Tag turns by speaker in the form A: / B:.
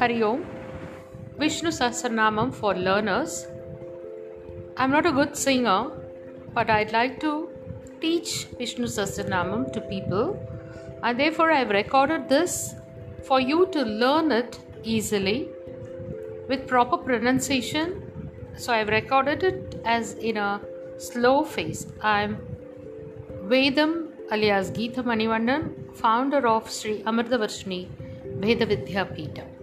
A: Hari Om. Vishnu Sahasranamam for learners. I'm not a good singer, but I'd like to teach Vishnu Sahasranamam to people, and therefore I've recorded this for you to learn it easily with proper pronunciation. So I've recorded it as in a slow phase. I'm Vedam alias Geetha Manivandan, founder of Sri Amritavarshini Veda Vidya Pita.